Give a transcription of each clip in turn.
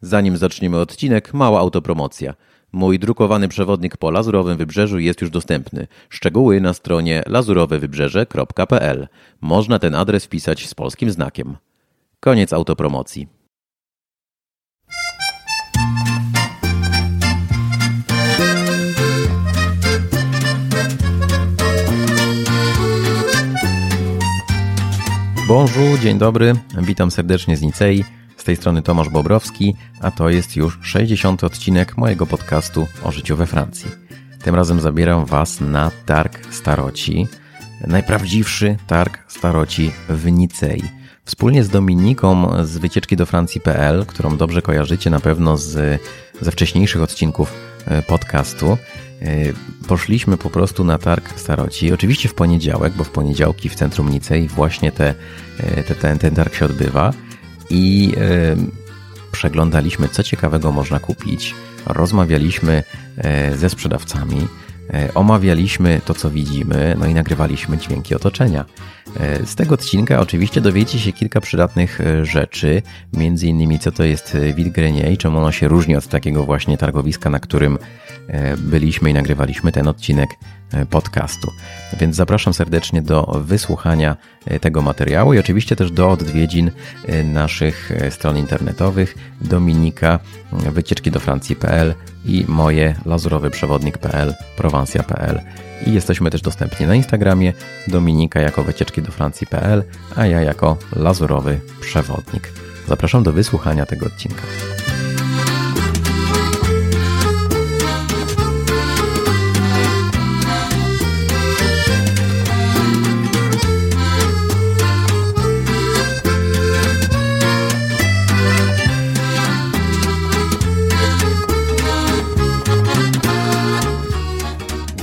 Zanim zaczniemy odcinek, mała autopromocja. Mój drukowany przewodnik po Lazurowym Wybrzeżu jest już dostępny. Szczegóły na stronie lazurowewybrzeże.pl. Można ten adres wpisać z polskim znakiem. Koniec autopromocji. Bonjour, dzień dobry, witam serdecznie z Nicei. Z tej strony Tomasz Bobrowski, a to jest już 60. odcinek mojego podcastu o życiu we Francji. Tym razem zabieram Was na targ Staroci, najprawdziwszy targ Staroci w Nicei. Wspólnie z Dominiką z wycieczki do Francji.pl, którą dobrze kojarzycie na pewno z, ze wcześniejszych odcinków e, podcastu, e, poszliśmy po prostu na targ Staroci. Oczywiście w poniedziałek, bo w poniedziałki w centrum Nicei właśnie te, e, te, ten, ten targ się odbywa i przeglądaliśmy, co ciekawego można kupić. Rozmawialiśmy ze sprzedawcami, omawialiśmy to, co widzimy, no i nagrywaliśmy dźwięki otoczenia. Z tego odcinka oczywiście dowiecie się kilka przydatnych rzeczy, między innymi co to jest Vide Grenier i czemu ono się różni od takiego właśnie targowiska, na którym byliśmy i nagrywaliśmy ten odcinek podcastu. Więc zapraszam serdecznie do wysłuchania tego materiału i oczywiście też do odwiedzin naszych stron internetowych Dominika, wycieczki do Francji.pl i moje lazurowym-przewodnik.pl, prowansja.pl i jesteśmy też dostępni na Instagramie Dominika jako wycieczki do Francji.pl, a ja jako lazurowy przewodnik. Zapraszam do wysłuchania tego odcinka.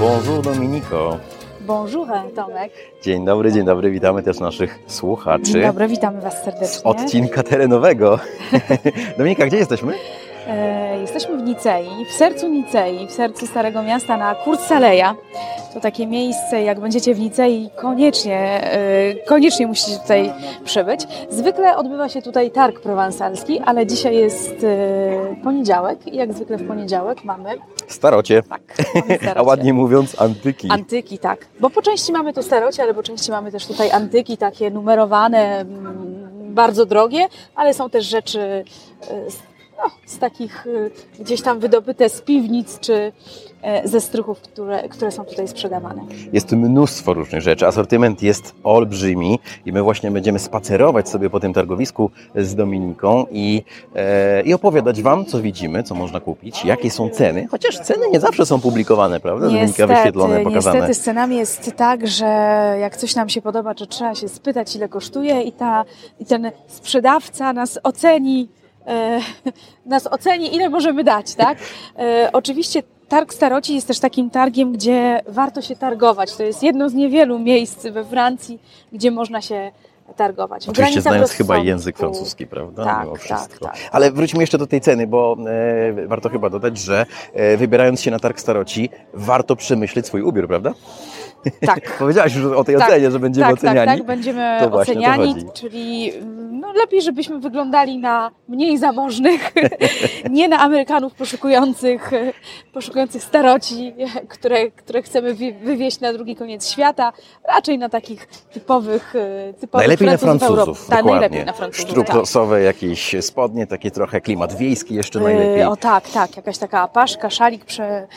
Bonjour Dominiko. Bonjour Tomek. Dzień dobry, dzień dobry, witamy też naszych słuchaczy. Dzień dobry, witamy Was serdecznie. Z odcinka terenowego. Dominika, gdzie jesteśmy? E, jesteśmy w Nicei, w sercu Nicei, w sercu Starego Miasta na Kursaleja. To takie miejsce, jak będziecie w Nicei, koniecznie, e, koniecznie musicie tutaj przybyć. Zwykle odbywa się tutaj targ prowansalski, ale dzisiaj jest e, poniedziałek i jak zwykle w poniedziałek mamy... Starocie. Tak, mamy starocie. A ładnie mówiąc antyki. Antyki, tak. Bo po części mamy tu starocie, ale po części mamy też tutaj antyki takie numerowane, mm, bardzo drogie, ale są też rzeczy e, no, z takich y, gdzieś tam wydobyte z piwnic czy e, ze strychów, które, które są tutaj sprzedawane. Jest mnóstwo różnych rzeczy. Asortyment jest olbrzymi i my właśnie będziemy spacerować sobie po tym targowisku z Dominiką i, e, i opowiadać Wam, co widzimy, co można kupić, jakie są ceny, chociaż ceny nie zawsze są publikowane, prawda? Niestety, Dominika wyświetlone, pokazane. Niestety z cenami jest tak, że jak coś nam się podoba, to trzeba się spytać, ile kosztuje i, ta, i ten sprzedawca nas oceni nas oceni, ile możemy dać, tak? E, oczywiście Targ Staroci jest też takim targiem, gdzie warto się targować. To jest jedno z niewielu miejsc we Francji, gdzie można się targować. Oczywiście znając chyba rozsądku. język francuski, prawda? Tak, Mimo tak, tak. Ale wróćmy jeszcze do tej ceny, bo e, warto chyba dodać, że e, wybierając się na targ Staroci, warto przemyśleć swój ubiór, prawda? Tak. Powiedziałaś już o tej Tak, ocenie, że będziemy tak, oceniani. Tak, tak, będziemy To oceniani, czyli no, lepiej, żebyśmy wyglądali na mniej zamożnych, nie na Amerykanów poszukujących, poszukujących staroci, które, które chcemy wy- wywieźć na drugi koniec świata, raczej na takich typowych, e, typowych Najlepiej na Francuzów w Europie. Francuzów, Tak, najlepiej na Francuzów, tak. Jakieś spodnie, takie trochę klimat wiejski jeszcze najlepiej. E, O tak, tak, jakaś taka apaszka, szalik prze...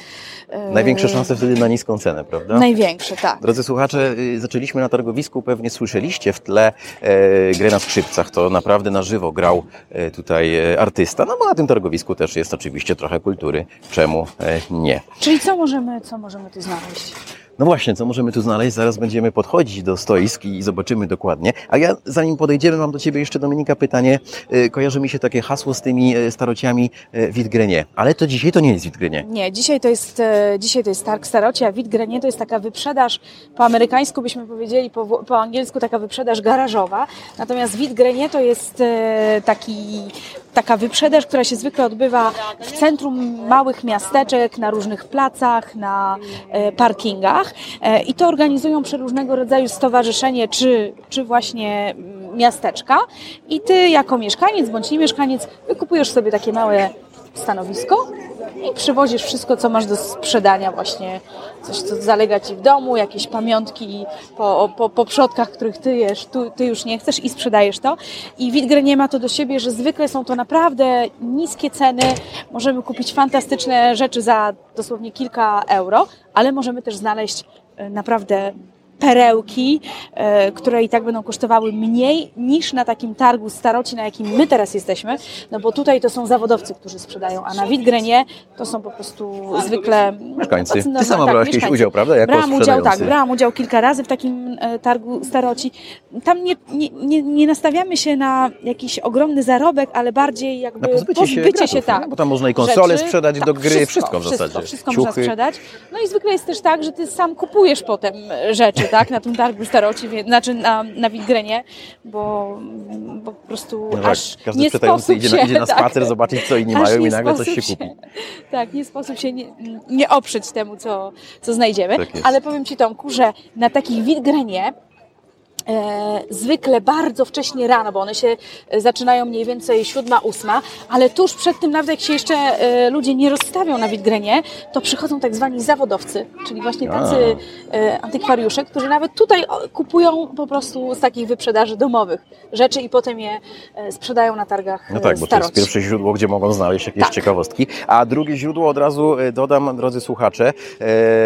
e, Największe szanse wtedy na niską cenę, prawda? Największe, tak. Drodzy słuchacze, y, zaczęliśmy na targowisku, pewnie słyszeliście w tle e, grę na skrzypcach. To naprawdę na żywo grał e, tutaj e, artysta. No bo na tym targowisku też jest oczywiście trochę kultury. Czemu e, nie? Czyli co możemy, co możemy tu znaleźć? No właśnie, co możemy tu znaleźć? Zaraz będziemy podchodzić do stoisk i zobaczymy dokładnie. A ja, zanim podejdziemy, mam do Ciebie jeszcze, Dominika, pytanie. E, Kojarzy mi się takie hasło z tymi e, starociami e, Vide Grenier. Ale to dzisiaj to nie jest Vide Grenier. Nie, dzisiaj to jest, dzisiaj to jest targ staroci, a Vide Grenier to jest taka wyprzedaż, po amerykańsku byśmy powiedzieli, po, po angielsku taka wyprzedaż garażowa. Natomiast Vide Grenier to jest taki, taka wyprzedaż, która się zwykle odbywa w centrum małych miasteczek, na różnych placach, na e, parkingach. E, I to organizują przeróżnego rodzaju stowarzyszenie, czy, czy właśnie mm, miasteczka i ty jako mieszkaniec bądź nie mieszkaniec wykupujesz sobie takie małe stanowisko i przywozisz wszystko, co masz do sprzedania właśnie, coś, co zalega Ci w domu, jakieś pamiątki po, po, po przodkach, których Ty jesz, tu, Ty już nie chcesz i sprzedajesz to. I Witgre nie ma to do siebie, że zwykle są to naprawdę niskie ceny, możemy kupić fantastyczne rzeczy za dosłownie kilka euro, ale możemy też znaleźć e, naprawdę perełki, e, które i tak będą kosztowały mniej niż na takim targu staroci, na jakim my teraz jesteśmy, no bo tutaj to są zawodowcy, którzy sprzedają, a na Witgrenie to są po prostu zwykle mieszkańcy. Ty sama tak, brałaś jakiś udział, prawda? Jako brałam udział, tak, brałam udział kilka razy w takim e, targu staroci. Tam nie, nie, nie, nie nastawiamy się na jakiś ogromny zarobek, ale bardziej jakby na pozbycie, pozbycie się, gratów, się tak. Bo tam można i konsole rzeczy, sprzedać tak, do gry, wszystko, wszystko w zasadzie. Wszystko, wszystko można sprzedać. No i zwykle jest też tak, że ty sam kupujesz potem rzeczy, tak, na tym targu staroci, znaczy na, na Witgrenie, bo, bo po prostu no tak, aż każdy nie sposób idzie, się, na, idzie na spacer tak, zobaczyć, co inni mają i nagle coś się, się kupi. Tak, nie sposób się nie, nie oprzeć temu, co, co znajdziemy. Tak Ale powiem Ci Tomku, że na takich Witgrenie e, zwykle bardzo wcześnie rano, bo one się e, zaczynają mniej więcej siódma, ósma, ale tuż przed tym, nawet jak się jeszcze e, ludzie nie rozstawią na Witgrenie, to przychodzą tak zwani zawodowcy, czyli właśnie tacy e, antykwariusze, którzy nawet tutaj kupują po prostu z takich wyprzedaży domowych rzeczy i potem je e, sprzedają na targach No tak, bo staroci. to jest pierwsze źródło, gdzie mogą znaleźć jakieś Tak. ciekawostki. A drugie źródło od razu e, dodam, drodzy słuchacze, e,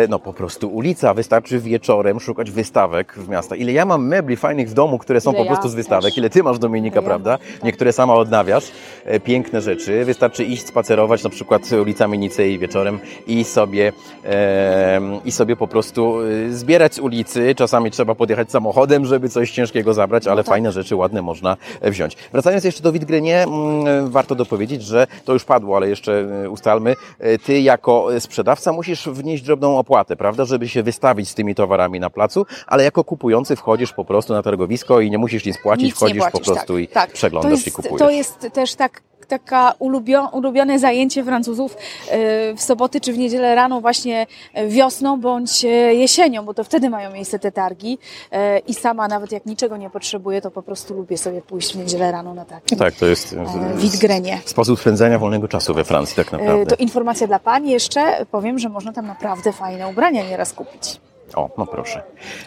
no po prostu ulica. Wystarczy wieczorem szukać wystawek w miastach. Ile ja mam mebli fajnych w domu, które są Ile po prostu ja z wystawek. też. Ile ty masz, Dominika, Ile ja, prawda? tak. Niektóre sama odnawiasz. E, Piękne rzeczy. Wystarczy iść spacerować na przykład ulicami Nicei wieczorem i sobie, e, i sobie po prostu e, zbierać z ulicy. Czasami trzeba podjechać samochodem, żeby coś ciężkiego zabrać, ale tak. fajne rzeczy, ładne można e, wziąć. Wracając jeszcze do Witgrenie, mm, warto dopowiedzieć, że to już padło, ale jeszcze e, ustalmy. E, Ty jako sprzedawca musisz wnieść drobną opłatę, prawda, żeby się wystawić z tymi towarami na placu, ale jako kupujący wchodzisz po prostu na targowisko i nie musisz nic płacić, Nic wchodzisz płacisz, po prostu tak, i tak. przeglądasz jest, i kupujesz. To jest też tak taka ulubio, ulubione zajęcie Francuzów e, w soboty czy w niedzielę rano właśnie wiosną bądź e, jesienią, bo to wtedy mają miejsce te targi e, i sama nawet jak niczego nie potrzebuję, to po prostu lubię sobie pójść w niedzielę rano na targi. Tak, to jest E, Witgrenie. sposób spędzania wolnego czasu we Francji, tak naprawdę. To informacja dla Pani jeszcze, powiem, że można tam naprawdę fajne ubrania nieraz kupić. O, no proszę.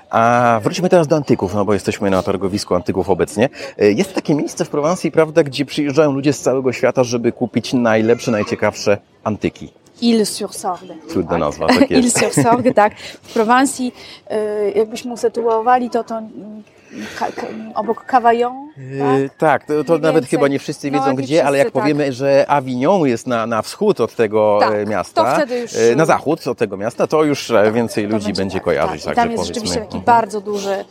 A wróćmy teraz do antyków, no bo jesteśmy na targowisku antyków obecnie. Jest takie miejsce w Prowansji, prawda, gdzie przyjeżdżają ludzie z całego świata, żeby kupić najlepsze, najciekawsze antyki. Ile-sur-Sorgue. Trudna nazwa, tak jest. Ile-sur-Sorgue, tak. W Prowansji, e, jakbyśmy usytuowali to, to obok Cavaillon, E, Tak, to, to Mniej nawet chyba nie wszyscy No, wiedzą nie gdzie, ale jak wszyscy, tak. powiemy, że Avignon jest na, na wschód od tego Tak, e, miasta, to wtedy już- e, na zachód od tego miasta, to już e, więcej To ludzi będzie tak, kojarzyć. Tak. Tam jest rzeczywiście taki Mhm. bardzo duży,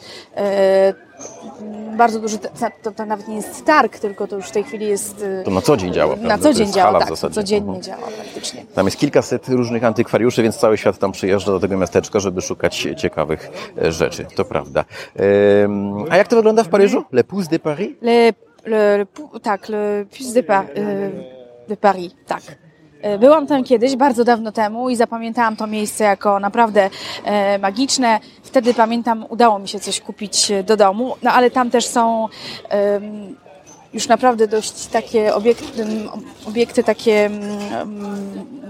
bardzo duży, to, to, nawet nie jest targ, tylko to już w tej chwili jest... e, To na co dzień działa, Na co dzień działa, hala w tak, zasadzie. codziennie Mhm. działa praktycznie. Tam jest kilkaset różnych antykwariuszy, więc cały świat tam przyjeżdża do tego miasteczka, żeby szukać ciekawych e, rzeczy. To prawda. Em, A jak to wygląda w Paryżu? Le Pouce de Paris? Le, le, le, tak, le Puce de, Par, e, de Paris, tak. E, Byłam tam kiedyś, bardzo dawno temu i zapamiętałam to miejsce jako naprawdę e, magiczne. Wtedy pamiętam, udało mi się coś kupić e, do domu, no ale tam też są już naprawdę dość takie obiekty, obiekty takie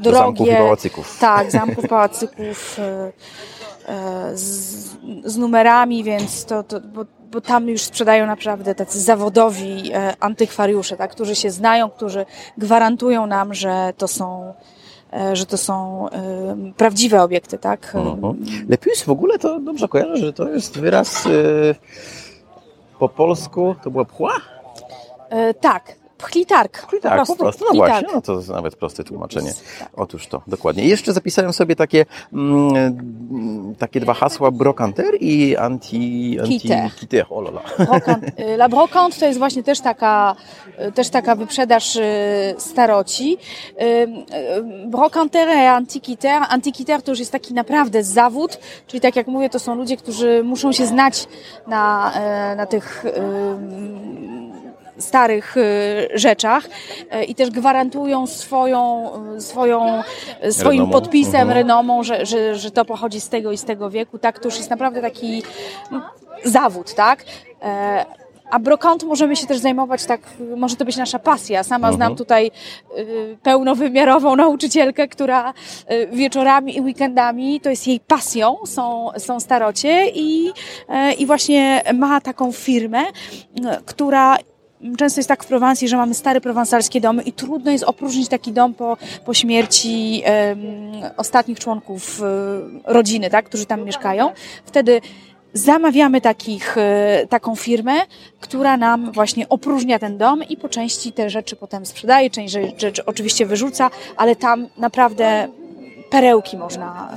Do zamków i drogie. pałacyków. Tak, zamków, pałacyków z, z numerami, więc to, to bo, bo tam już sprzedają naprawdę tacy zawodowi e, antykwariusze, tak, którzy się znają, którzy gwarantują nam, że to są e, że to są e, prawdziwe obiekty, tak? Mhm. Le Puce w ogóle to dobrze kojarzę, że to jest wyraz e, po polsku, to była pchła? E, tak, pchlitark. Tak, po prostu. po prostu. No właśnie, no to jest nawet proste tłumaczenie. Tak. Otóż to, dokładnie. I jeszcze zapisałem sobie takie, mm, mm, takie dwa hasła, brokanter i anti... anti Kite. kite. O. Brokant, y, La Brocante to jest właśnie też taka, y, też taka wyprzedaż y, staroci. Y, Brocanter et antiquitaire. Antiquitaire to już jest taki naprawdę zawód, czyli tak jak mówię, to są ludzie, którzy muszą się znać na, y, na tych starych y, rzeczach y, i też gwarantują swoją, y, swoją, swoim Renomą. podpisem, Mhm. renomą, że, że, że to pochodzi z tego i z tego wieku. Tak, to już jest naprawdę taki no, zawód, tak? E, a brokant możemy się też zajmować tak, może to być nasza pasja. Sama Mhm. znam tutaj y, pełnowymiarową nauczycielkę, która y, wieczorami i weekendami, to jest jej pasją, są, są starocie i, y, i właśnie ma taką firmę, która Często jest tak w Prowansji, że mamy stare prowansalskie domy i trudno jest opróżnić taki dom po, po śmierci em, ostatnich członków e, rodziny, tak, którzy tam mieszkają. Wtedy zamawiamy takich, e, taką firmę, która nam właśnie opróżnia ten dom i po części te rzeczy potem sprzedaje, część rzeczy, rzeczy oczywiście wyrzuca, ale tam naprawdę perełki można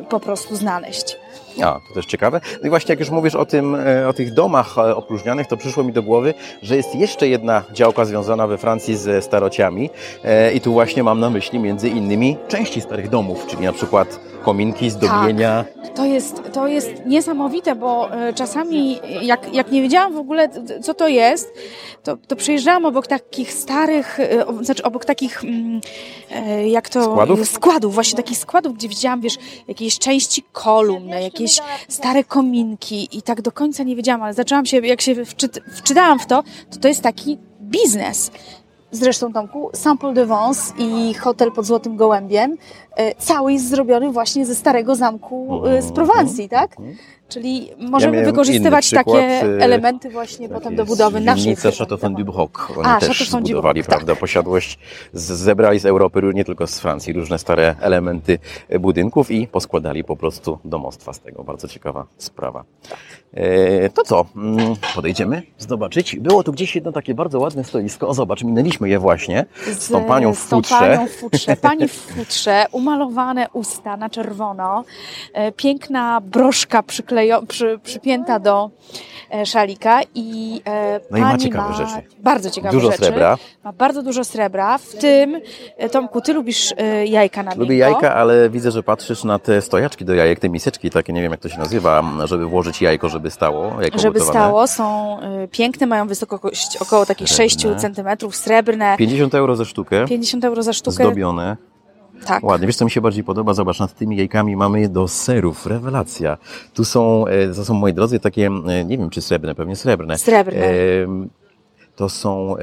e, po prostu znaleźć. A, to też ciekawe. No i właśnie jak już mówisz o, tym, e, o tych domach e, opróżnianych, to przyszło mi do głowy, że jest jeszcze jedna działka związana we Francji ze starociami E, i tu właśnie mam na myśli między innymi części starych domów, czyli na przykład kominki, zdobienia. To jest, to jest niesamowite, bo e, czasami jak, jak nie wiedziałam w ogóle, co to jest, to, to przejeżdżałam obok takich starych, e, znaczy obok takich, mm, e, jak to... Składów? Składów, właśnie takich składów, gdzie widziałam, wiesz, jakieś części kolumn, jakieś stare kominki i tak do końca nie wiedziałam, ale zaczęłam się, jak się wczyt, wczytałam w to, to to jest taki biznes. Zresztą Tomku, Saint-Paul de Vence i hotel pod Złotym Gołębiem e, cały jest zrobiony właśnie ze starego zamku e, z Prowansji, tak? Czyli możemy miałem wykorzystywać przykład, takie e, elementy właśnie potem do budowy naszej Winnica. Chateau du Broc. Oni A, też Chateau Broc, tak. prawda, posiadłość. Z, zebrali z Europy, nie tylko z Francji, różne stare elementy budynków i poskładali po prostu domostwa z tego. Bardzo ciekawa sprawa. E, to co? Mm, Podejdziemy zobaczyć. Było tu gdzieś jedno takie bardzo ładne stoisko. O, zobacz, minęliśmy je właśnie z tą panią w z tą futrze. panią w futrze. Pani w futrze, umalowane usta na czerwono, e, piękna broszka przyklejo, przy, przypięta do e, szalika i e, No i ma pani ciekawe rzeczy. Bardzo ciekawe Dużo rzeczy. srebra. Ma bardzo dużo srebra, w tym, e, Tomku, ty lubisz e, jajka na Lubię miękko. jajka, ale widzę, że patrzysz na te stojaczki do jajek, te miseczki takie, nie wiem jak to się nazywa, żeby włożyć jajko, żeby stało, jajko Żeby gotowane. stało, są y, piękne, mają wysokość około takich Srebrne. 6 cm, srebrne, 50 euro za sztukę, 50 euro za sztukę. zdobione. Tak. Ładnie. Wiesz, co mi się bardziej podoba? Zobacz, nad tymi jajkami mamy do serów. Rewelacja. Tu są, e, to są, moi drodzy, takie, e, nie wiem, czy srebrne, pewnie srebrne. Srebrne. Em, To są e,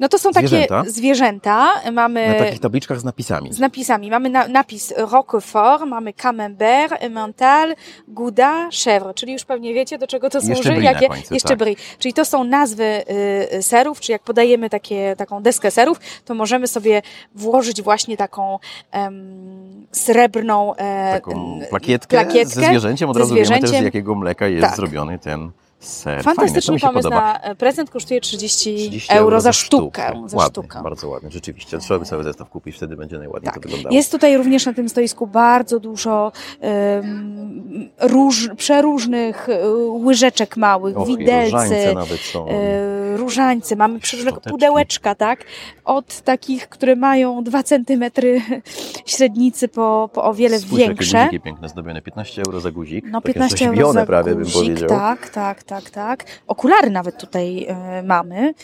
No to są zwierzęta. takie zwierzęta. Mamy na takich tabliczkach z napisami. z napisami. Mamy na, napis Roquefort, mamy Camembert, Emmental, Gouda, Chèvre. Czyli już pewnie wiecie, do czego to jeszcze służy. brie Jakie, końcu, jeszcze tak. brie. Czyli to są nazwy y, y, serów, czy jak podajemy takie, taką deskę serów, to możemy sobie włożyć właśnie taką em, srebrną e, Taką plakietkę, plakietkę ze zwierzęciem. Od razu wiemy też, z jakiego mleka jest Tak. zrobiony ten ser. Fajne, Fantastyczny się pomysł na e, prezent, kosztuje 30, 30 euro za sztukę. Za ładny, sztukę. bardzo ładny, rzeczywiście. Trzeba by cały zestaw kupić, wtedy będzie najładniej Tak. to wyglądało. Jest tutaj również na tym stoisku bardzo dużo um, róż, przeróżnych e, łyżeczek małych, Och, i widelcy, różańce nawet są. e, różańce. Mamy przeróżne Szczoteczki. pudełeczka, tak? Od takich, które mają 2 centymetry średnicy po, po o wiele Spójrz, jakie większe. guziki piękne zdobione. 15 euro za guzik. No Takie 15 euro za prawie guzik, bym powiedział. tak, tak, tak, tak. Okulary nawet tutaj e, mamy.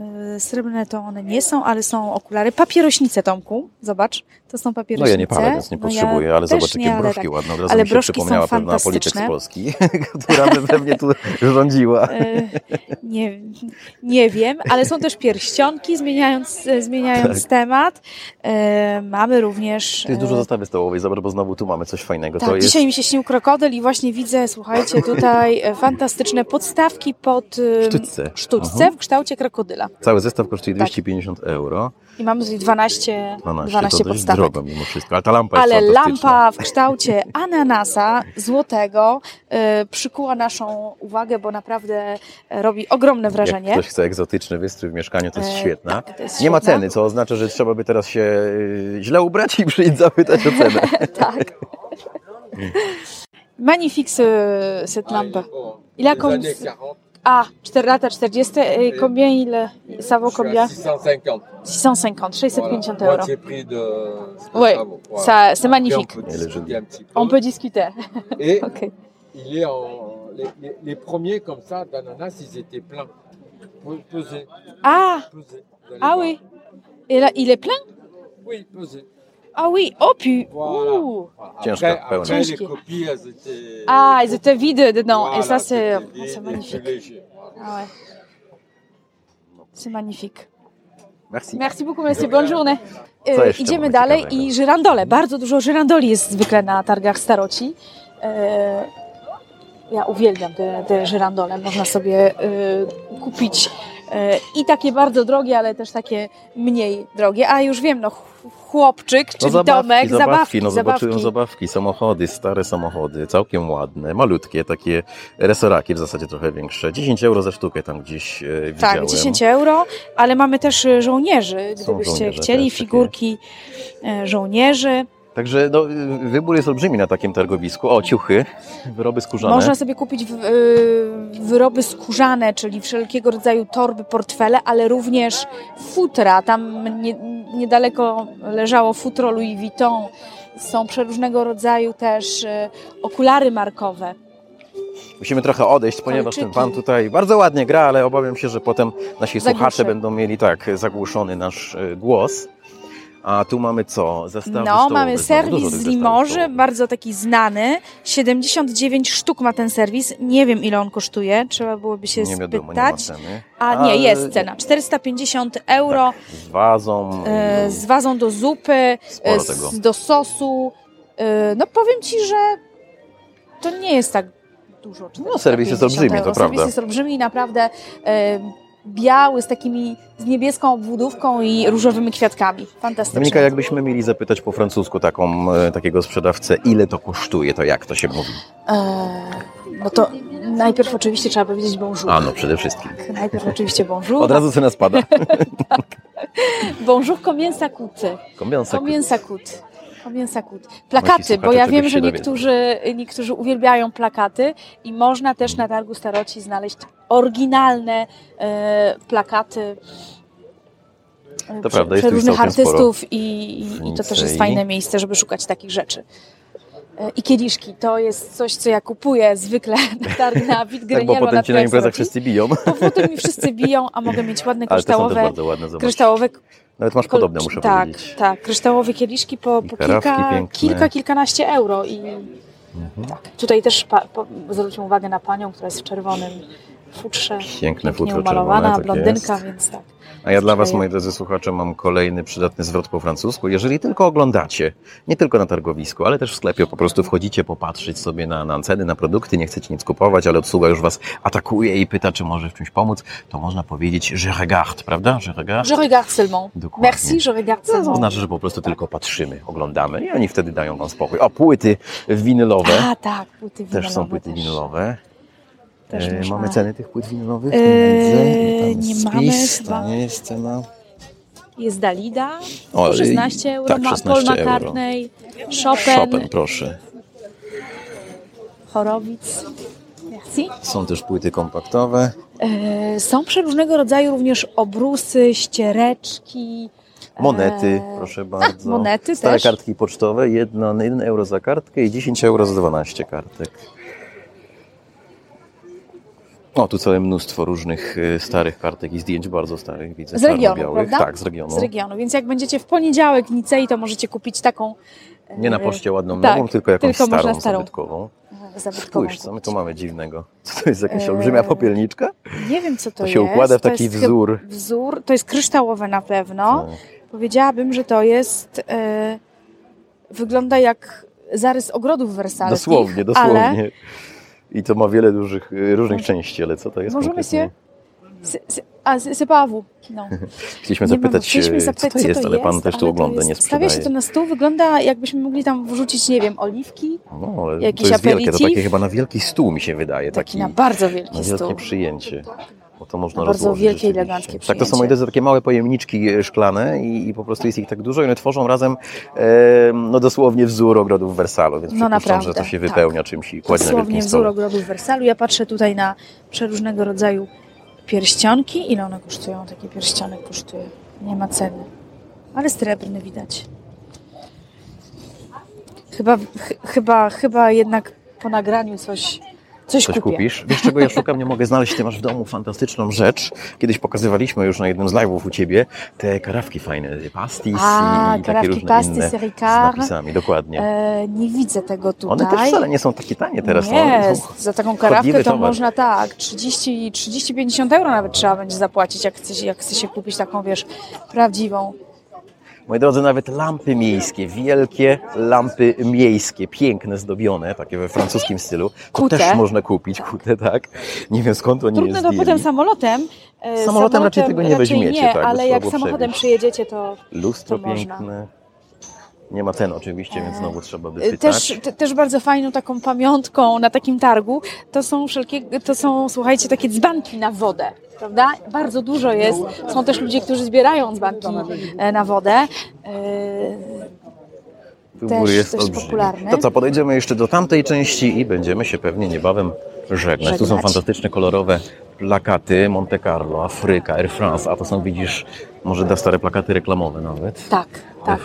E, srebrne to one nie są, ale są okulary. Papierośnice, Tomku, zobacz, to są No papierośnice. ja nie palę, więc nie No ja potrzebuję, ale też zobacz, jakie ale broszki tak. ładne. Od razu Ale mi się przypomniała pewna polityk z. Polski, która by pewnie tu rządziła. E, nie, nie wiem, ale są też pierścionki, zmieniając, zmieniając Tak. temat. E, mamy również... Tu jest dużo zastawy stołowej, zobacz, bo znowu tu mamy coś fajnego. Tak, to jest dzisiaj mi się śnił krokodyl i właśnie widzę, słuchajcie, tutaj fantastyczne podstawki pod Sztućce. sztućce Mhm. w kształcie krokodyla. Cały zestaw kosztuje Tak. 250 euro. I mamy tutaj 12, 12, 12 to dość podstawek. drogo mimo wszystko, ale ta lampa Ale jest lampa w kształcie ananasa złotego e, przykuła naszą uwagę, bo naprawdę e, robi ogromne wrażenie. Jak ktoś chce egzotyczny wystrój w mieszkaniu, to jest E, świetna. tak, to jest Nie ma ceny, co oznacza, że trzeba by teraz się y, źle ubrać i przyjść zapytać o cenę. tak. Magnifique ce, cette lampe. Il a Les comme... années 40, Ah, 4 lata 40 et combien il, ça vaut combien? à 650. 650, 650 Voilà, euros. Moitié prix de vaut. Voilà. Ça, c'est magnifique. On peut peu. On peut discuter. Et Ok. il est en. Les, les- les premiers comme ça d'ananas, ils étaient pleins. Pe- Pesez, Ah, allez ah voir. oui. Et là, il est plein? Oui, pesez. Ah oui, oh puis, Voilà. ouh. Ciężka, Après, pełna. après Ciężkie. copies, elles étaient. Ah, ils étaient vides dedans. Voilà, Et ça, c'est oh, magnifique. Ah ouais. C'est magnifique. Merci. Merci beaucoup, merci. Bonne journée. E, Idziemy dalej ciekawego? i żyrandole. Bardzo dużo żyrandoli jest zwykle na targach staroci. E, Ja uwielbiam te, te żyrandole. Można sobie e, kupić i takie bardzo drogie, ale też takie mniej drogie. A już wiem, no ch- chłopczyk, czyli No zabawki, Tomek, zabawki, zabawki, no zobaczyłem zabawki. zabawki, samochody, stare samochody, całkiem ładne, malutkie, takie resoraki w zasadzie trochę większe. 10 euro za sztukę tam gdzieś e, widziałem. Tak, 10 euro, ale mamy też e, żołnierzy, gdybyście żołnierze chcieli, też figurki e, żołnierzy. Także no, wybór jest olbrzymi na takim targowisku. O, ciuchy, wyroby skórzane. Można sobie kupić y, wyroby skórzane, czyli wszelkiego rodzaju torby, portfele, ale również futra. Tam nie, niedaleko leżało futro Louis Vuitton. Są przeróżnego rodzaju też y, okulary markowe. Musimy trochę odejść, ponieważ ten Kolczyki. pan tutaj bardzo ładnie gra, ale obawiam się, że potem nasi Zagłuszy. słuchacze będą mieli tak zagłuszony nasz e, głos. A tu mamy co? Zestawy No, stołowe. mamy serwis z Limoży, bardzo taki znany. 79 sztuk ma ten serwis. Nie wiem, ile on kosztuje. Trzeba byłoby się Nie wiadomo, nie ma spytać. ceny. A nie, jest cena. 450 euro. Z wazą. e, z wazą do zupy, e, z, do sosu. E, No powiem Ci, że to nie jest tak dużo. No, serwis jest 450 olbrzymi, to euro. prawda. Serwis jest olbrzymi i naprawdę biały z takimi, z niebieską obwódówką i różowymi kwiatkami. Fantastycznie. Dominika, jakbyśmy mieli zapytać po francusku taką, e, takiego sprzedawcę, ile to kosztuje, to jak to się mówi? E, no to najpierw oczywiście trzeba powiedzieć bonjour. A no, przede wszystkim. Najpierw oczywiście bonjour. Od razu cena spada. Bonjour, combien ça coûte? Combien ça coûte? Plakaty, bo ja wiem, że niektórzy, niektórzy uwielbiają plakaty i można też na targu staroci znaleźć oryginalne e, plakaty To prze- prawda, całkiem sporo. artystów i, i, i to też jest fajne miejsce, żeby szukać takich rzeczy. E, I kieliszki, to jest coś, co ja kupuję zwykle na targ na Tak, bo Witgrenielu, potem na ci na imprezach wszyscy biją. Bo potem mi wszyscy biją, a mogę mieć ładne Ale te są kryształowe, ładne, zobacz. kryształowe Nawet masz podobne, muszę tak, powiedzieć. Tak, kryształowe kieliszki po, po kilka, kilka, kilkanaście euro. I Mhm. tak, tutaj też pa, po, zwróćmy uwagę na panią, która jest w czerwonym futrze. Piękne futro umalowana, czerwone, tak blondynka, jest. więc tak. A ja dla Was, moi drodzy słuchacze, mam kolejny przydatny zwrot po francusku. Jeżeli tylko oglądacie, nie tylko na targowisku, ale też w sklepie, po prostu wchodzicie popatrzeć sobie na, na ceny, na produkty, nie chcecie nic kupować, ale obsługa już Was atakuje i pyta, czy może w czymś pomóc, to można powiedzieć je regarde, prawda? Je regarde. Je regarde seulement. Dokładnie. Merci, je regarde To seulement. znaczy, że po prostu tylko patrzymy, oglądamy i oni wtedy dają Wam spokój. O, płyty winylowe. A tak, płyty winylowe Też są płyty też. winylowe. Też E, można- Mamy ceny tych płyt winylowych? Eee, Nie mamy spis, chyba. To nie jest cena. Jest Dalida, O, po 16 euro, tak, ma 16 Paul euro. McCartney, Chopin, Chopin, proszę. Chorowic. Merci. Są też płyty kompaktowe. E, Są przeróżnego rodzaju również obrusy, ściereczki. Monety, e, proszę bardzo. monety Stare też. kartki pocztowe, 1, 1 euro za kartkę i 10 euro za 12 kartek. O, tu całe mnóstwo różnych e, starych kartek i zdjęć, bardzo starych, widzę. Z regionu, prawda? Tak, z regionu. Z regionu. Więc jak będziecie w poniedziałek w Nicei, to możecie kupić taką e, Nie na poczcie ładną tak, nową, tylko jakąś tylko starą, starą. zabytkową. e, zabytkową. Spójrz, co my tu mamy dziwnego. Co to jest jakaś Eee, olbrzymia popielniczka? Nie wiem, co to, To jest. się układa w To taki wzór. Wzór, to jest kryształowe na pewno. Tak. Powiedziałabym, że to jest. E, wygląda jak zarys ogrodów wersalskich. Dosłownie, dosłownie. Ale I to ma wiele dużych, y, różnych części, ale co to jest Bonjour, konkretnie? monsieur. A, c'est c'est pas à vous. No. Chcieliśmy zapytać, chcieliśmy e, zapytać, co to jest, ale pan też tu to ogląda, jest- nie Stawia sprzedaje. się to na stół, wygląda jakbyśmy mogli tam wrzucić, nie wiem, oliwki, No, ale jakiś to jest wielkie, to takie chyba na wielki stół mi się wydaje, taki taki, na bardzo wielki na stół. wielkie przyjęcie. Bo to można Na bardzo rozłożyć wielkie, rzeczywiście. eleganckie Tak, to są przyjęcie. moi drodzy takie małe pojemniczki szklane i, i po prostu jest ich tak dużo i one tworzą razem e, no dosłownie wzór ogrodów Wersalu, więc No przypuszczam, naprawdę, że to się tak. wypełnia czymś i kładzie na Dosłownie wielkim wzór ogrodów Wersalu. Ja patrzę tutaj na przeróżnego rodzaju pierścionki. Ile one kosztują? Taki pierścionek kosztuje. Nie ma ceny. Ale srebrny widać. Chyba, ch chyba, chyba jednak po nagraniu coś Coś, coś kupisz. Wiesz, czego ja szukam? Nie mogę znaleźć. Ty masz w domu fantastyczną rzecz. Kiedyś pokazywaliśmy już na jednym z live'ów u Ciebie te karawki fajne, pastis A, i, takie różne pastis, inne Ricard. z napisami. Dokładnie. E, nie widzę tego tutaj. One też wcale nie są takie tanie teraz. no, Nie, są za taką karawkę to towar. można tak, 30 30-50 euro nawet trzeba będzie zapłacić, jak chce, jak chce się kupić taką, wiesz, prawdziwą. Moi drodzy, nawet lampy miejskie, wielkie lampy miejskie, piękne, zdobione, takie we francuskim stylu. To Kute. też można kupić, kute, tak. Nie wiem skąd oni je Trudno to zdjęli. potem samolotem. e, Samolotem raczej tego nie raczej weźmiecie, nie, tak, ale jak samochodem przewieźć. przyjedziecie, to Lustro to można. Nie ma cen oczywiście, więc znowu trzeba by E, pytać. Też, te, też bardzo fajną taką pamiątką na takim targu to są wszelkie, to są, słuchajcie, takie dzbanki na wodę, prawda? Bardzo dużo jest. Są też ludzie, którzy zbierają dzbanki e, na wodę. E, Wybór też jest olbrzymi. popularny. To co, podejdziemy jeszcze do tamtej części i będziemy się pewnie niebawem żegnać. Tu są Żegnać. fantastyczne, kolorowe plakaty Monte Carlo, Afryka, Air France, a to są, widzisz, może da stare plakaty reklamowe nawet. Tak, tak.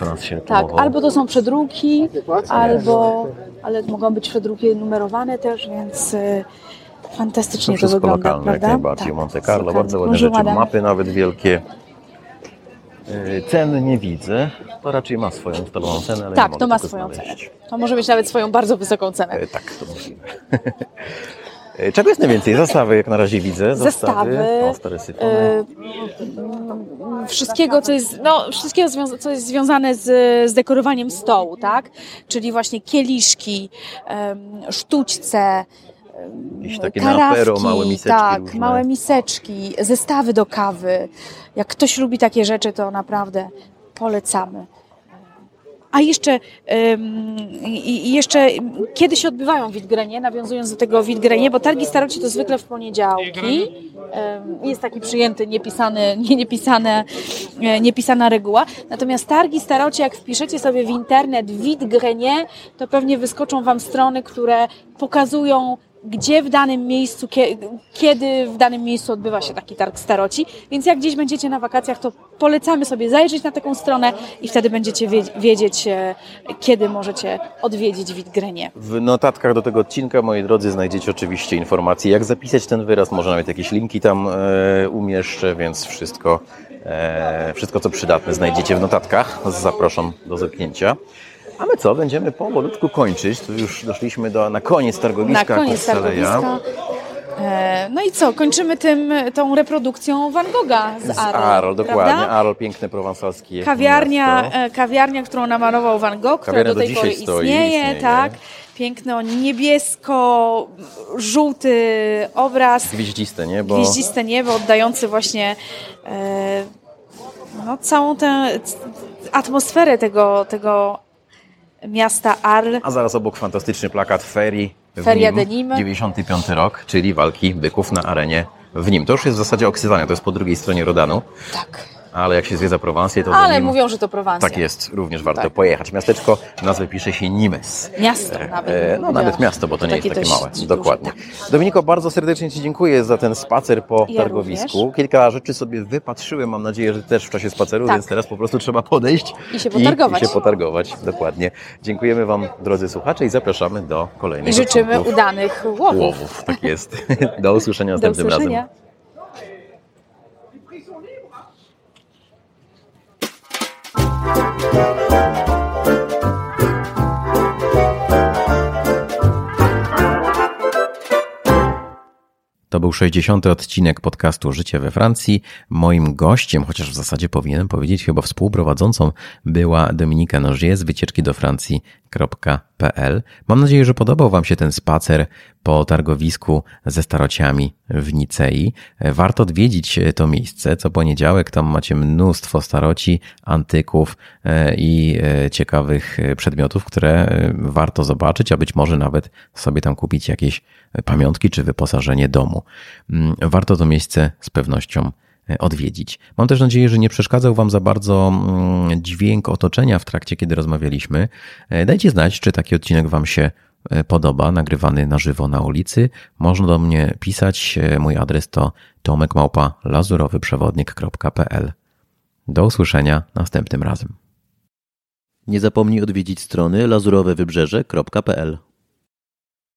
Tak, albo to są przedruki, albo, ale mogą być przedruki numerowane też, więc To fantastycznie to, wszystko wygląda, lokalne, jak prawda? najbardziej. Tak, Monte Carlo, bardzo ładne rzeczy, mapy nawet wielkie. Yy, Ceny nie widzę. To raczej ma swoją ustaloną cenę, ale Tak, to ma swoją cenę. znaleźć. To może mieć nawet swoją bardzo wysoką cenę. E, Tak, to możliwe. E, Czego jest najwięcej? Zastawy jak na razie widzę. Zestawy, e, mm, wszystkiego, co jest, no, wszystkiego, co jest związane z, z dekorowaniem stołu, tak? Czyli właśnie kieliszki, em, sztućce, Jakieś takie karafki, małe miseczki tak, różne. małe miseczki, zestawy do kawy. Jak ktoś lubi takie rzeczy, to naprawdę polecamy. A jeszcze, i, jeszcze kiedy się odbywają Witgrenie, nawiązując do tego Witgrenie, bo targi staroci to zwykle w poniedziałki. Jest taki przyjęty, niepisany, nie, niepisane, e, niepisana reguła. Natomiast targi staroci, jak wpiszecie sobie w internet Witgrenie, to pewnie wyskoczą Wam strony, które pokazują gdzie w danym miejscu, kie- kiedy w danym miejscu odbywa się taki targ staroci. Więc jak gdzieś będziecie na wakacjach, to polecamy sobie zajrzeć na taką stronę i wtedy będziecie wie- wiedzieć, e, kiedy możecie odwiedzić Witgrenie. W notatkach do tego odcinka, moi drodzy, znajdziecie oczywiście informacje, jak zapisać ten wyraz. Może nawet jakieś linki tam e, umieszczę, więc wszystko, e, wszystko co przydatne znajdziecie w notatkach. Zapraszam do zerknięcia. A my co? Będziemy powolutku kończyć. Tu już doszliśmy do, na koniec Na targowiska koniec Korseleja. targowiska. E, No i co, kończymy tym, tą reprodukcją Van Gogha z Z Arles. Arol, dokładnie. prawda? Arol, piękne prowansalskie Kawiarnia, miasto. e, kawiarnia, którą namalował Van Gogh, która Kawiarnia do do tej pory istnieje, istnieje. tak. Piękny, o niebiesko-żółty obraz, Gwieździste, nie? Bo gwieździste niebo, oddający właśnie e, no, całą tę atmosferę tego, tego miasta Arles. A zaraz obok fantastyczny plakat Ferii. w Feria nim, de Nîmes. 95 rok, czyli walki byków na arenie w nim. To już jest w zasadzie oksyzania, to jest po drugiej stronie Rodanu, Tak. Ale jak się zwiedza Prowansję, to do Ale Nîmes- mówią, że to Prowansja. Tak jest, również warto Tak. pojechać. Miasteczko, nazwę pisze się Nimes. Miasto nawet. E, no nawet miasto, bo to nie jest takie małe. Dokładnie. tak. Dominiko, bardzo serdecznie Ci dziękuję za ten spacer po Ja targowisku. również. Kilka rzeczy sobie wypatrzyłem, mam nadzieję, że też w czasie spaceru, Tak. więc teraz po prostu trzeba podejść I się potargować. I, się potargować. Dokładnie. Dziękujemy Wam, drodzy słuchacze, i zapraszamy do kolejnych I życzymy udanych łowów. łowów. Tak jest. Do usłyszenia Do następnym usłyszenia. razem. To był 60. odcinek podcastu Życie we Francji. Moim gościem, chociaż w zasadzie powinienem powiedzieć chyba współprowadzącą, była Dominika Nogier z wycieczki do Francji.pl. Mam nadzieję, że podobał Wam się ten spacer po targowisku ze starociami w Nicei. Warto odwiedzić to miejsce. Co poniedziałek tam macie mnóstwo staroci, antyków e, i e, ciekawych e, przedmiotów, które e, warto zobaczyć, a być może nawet sobie tam kupić jakieś pamiątki czy wyposażenie domu. Mm, Warto to miejsce z pewnością e, odwiedzić. Mam też nadzieję, że nie przeszkadzał Wam za bardzo mm, dźwięk otoczenia w trakcie, kiedy rozmawialiśmy. E, Dajcie znać, czy taki odcinek Wam się e, podoba, nagrywany na żywo na ulicy. Można do mnie pisać. E, Mój adres to tomekmałpa.lazurowyprzewodnik.pl Do usłyszenia następnym razem. Nie zapomnij odwiedzić strony lazurowewybrzeże.pl